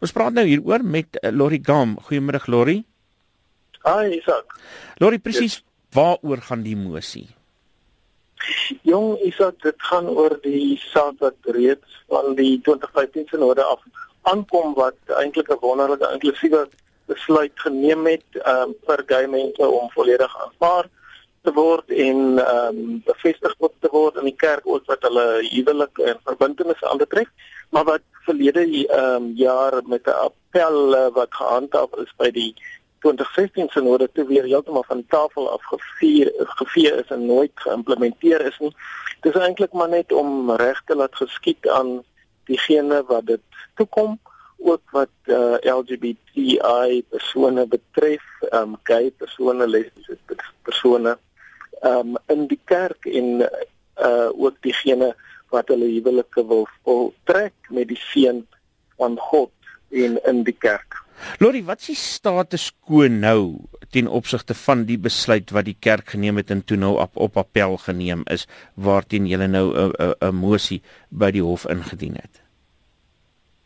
Ons praat nou hieroor met uh, Lori Gam. Goeiemôre Lori. Hi Isak. Lori, presies waaroor gaan die mosie? Jong Isak, dit gaan oor die saak wat reeds van die 2015 sinode af aankom wat eintlik 'n wonderlike inklusiewe besluit geneem het um, vir gay mense om volledig aanvaar te word en ehm um, bevestig te word in die kerk ook wat hulle huwelik en verbintenisse aanbetref maar wat verlede ehm um, jaar met 'n appel uh, wat gehandhaaf is by die 2016 sinode toe weer heeltemal van tafel af gevier gevee is en nooit geïmplementeer is nie. Dit is eintlik maar net om reg te laat geskied aan diegene wat dit toekom ook wat uh, eh, LGBTI persone betref, ehm um, gay persone, lesbiese persone ehm um, in die kerk en uh ook diegene wat hulle huwelike wil voltrek met die seën van God en in die kerk. Lori, wat is die status quo nou ten opsigte van die besluit wat die kerk geneem het en toe nou op, op appel geneem is waarteen jy nou 'n 'n mosie by die hof ingedien het?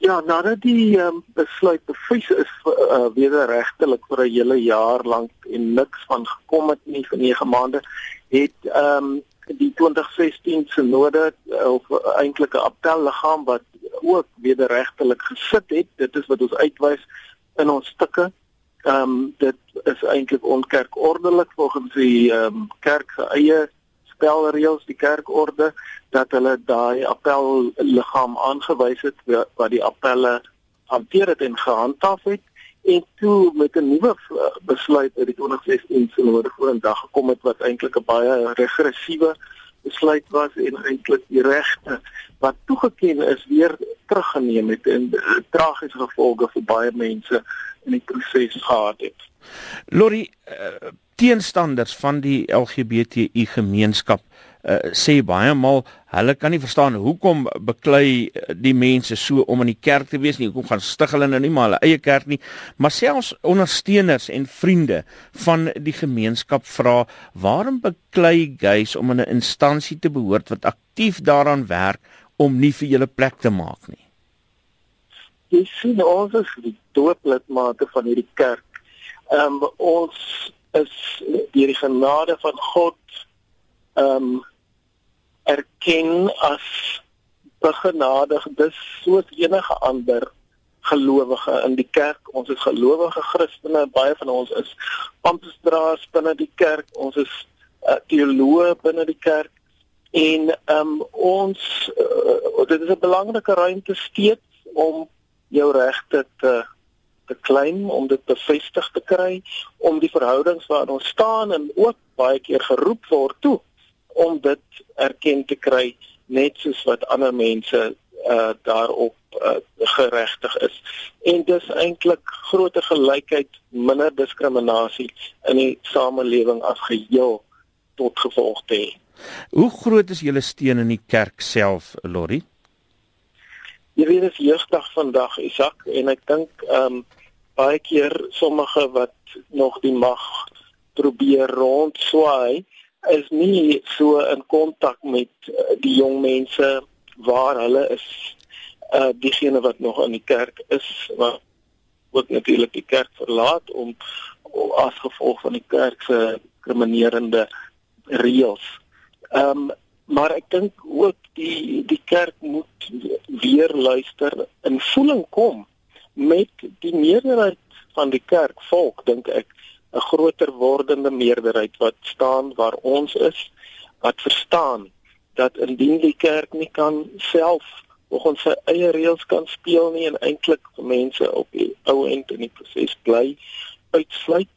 Ja, nadat die um, besluit bevries is uh, wederregtelik vir 'n hele jaar lank en niks van gekom het nie vir 9 maande, het ehm um, die 2016 sinode uh, of uh, eintlik 'n appelliggaam wat ook wederregtelik gesit het. Dit is wat ons uitwys in ons stukke. Ehm um, dit is eintlik onkerkordelik volgens die ehm um, kerk se eie spelreëls, die kerkorde dat hulle daai appelliggaam aangewys het wat die appelle hanteer het en gehandhaaf het en toe met 'n nuwe besluit uit die 2016 sinode vorendag gekom het wat eintlik 'n baie regressiewe besluit was en eintlik die regte wat toegeken is weer teruggeneem het en tragiese gevolge vir baie mense in die proses gehad het. Lori uh, teenstanders van die LGBTI gemeenskap uh, sê baie maal hulle kan nie verstaan hoekom beklei die mense so om in die kerk te wees nie. Hoekom gaan stig hulle nou nie maar hulle eie kerk nie? Maar selfs ondersteuners en vriende van die gemeenskap vra waarom beklei gays om in 'n instansie te behoort wat aktief daaraan werk om nie vir julle plek te maak nie? Jy sien ons is die dooplidmate van hierdie kerk. Ehm um, ons is deur die genade van God ehm um, erken as begenadig dis soos enige ander gelowige in die kerk. Ons is gelowige Christene, baie van ons is amptdraers binne die kerk. Ons is uh, teoloë binne die kerk en um, ons uh, dit is 'n belangrike ruimte steeds om jou regte te te claim om dit bevestig te kry om die verhoudings waarin ons staan en ook baie keer geroep word toe om dit erken te kry net soos wat ander mense uh daarop uh, geregtig is. En dis eintlik groter gelykheid, minder diskriminasie in die samelewing as geheel tot gevolg te hê. Hoe groot is julle steun in die kerk self, Lori? Jy weet dit is jeugdag vandag, Isak, en ek dink ehm um, baie keer sommige wat nog die mag probeer rondswaai, is nie so in kontak met uh, die jong mense waar hulle is uh diegene wat nog in die kerk is wat ook natuurlik die kerk verlaat om as gevolg van die kerk se kriminerende reëls. Ehm um, maar ek dink ook die die kerk moet weer luister en voeling kom met die meerderheid van die kerk volk dink ek 'n groter wordende meerderheid wat staan waar ons is wat verstaan dat indien die kerk nie kan self of ons sy eie reëls kan speel nie en eintlik mense op die ou end in die proses bly uitsluit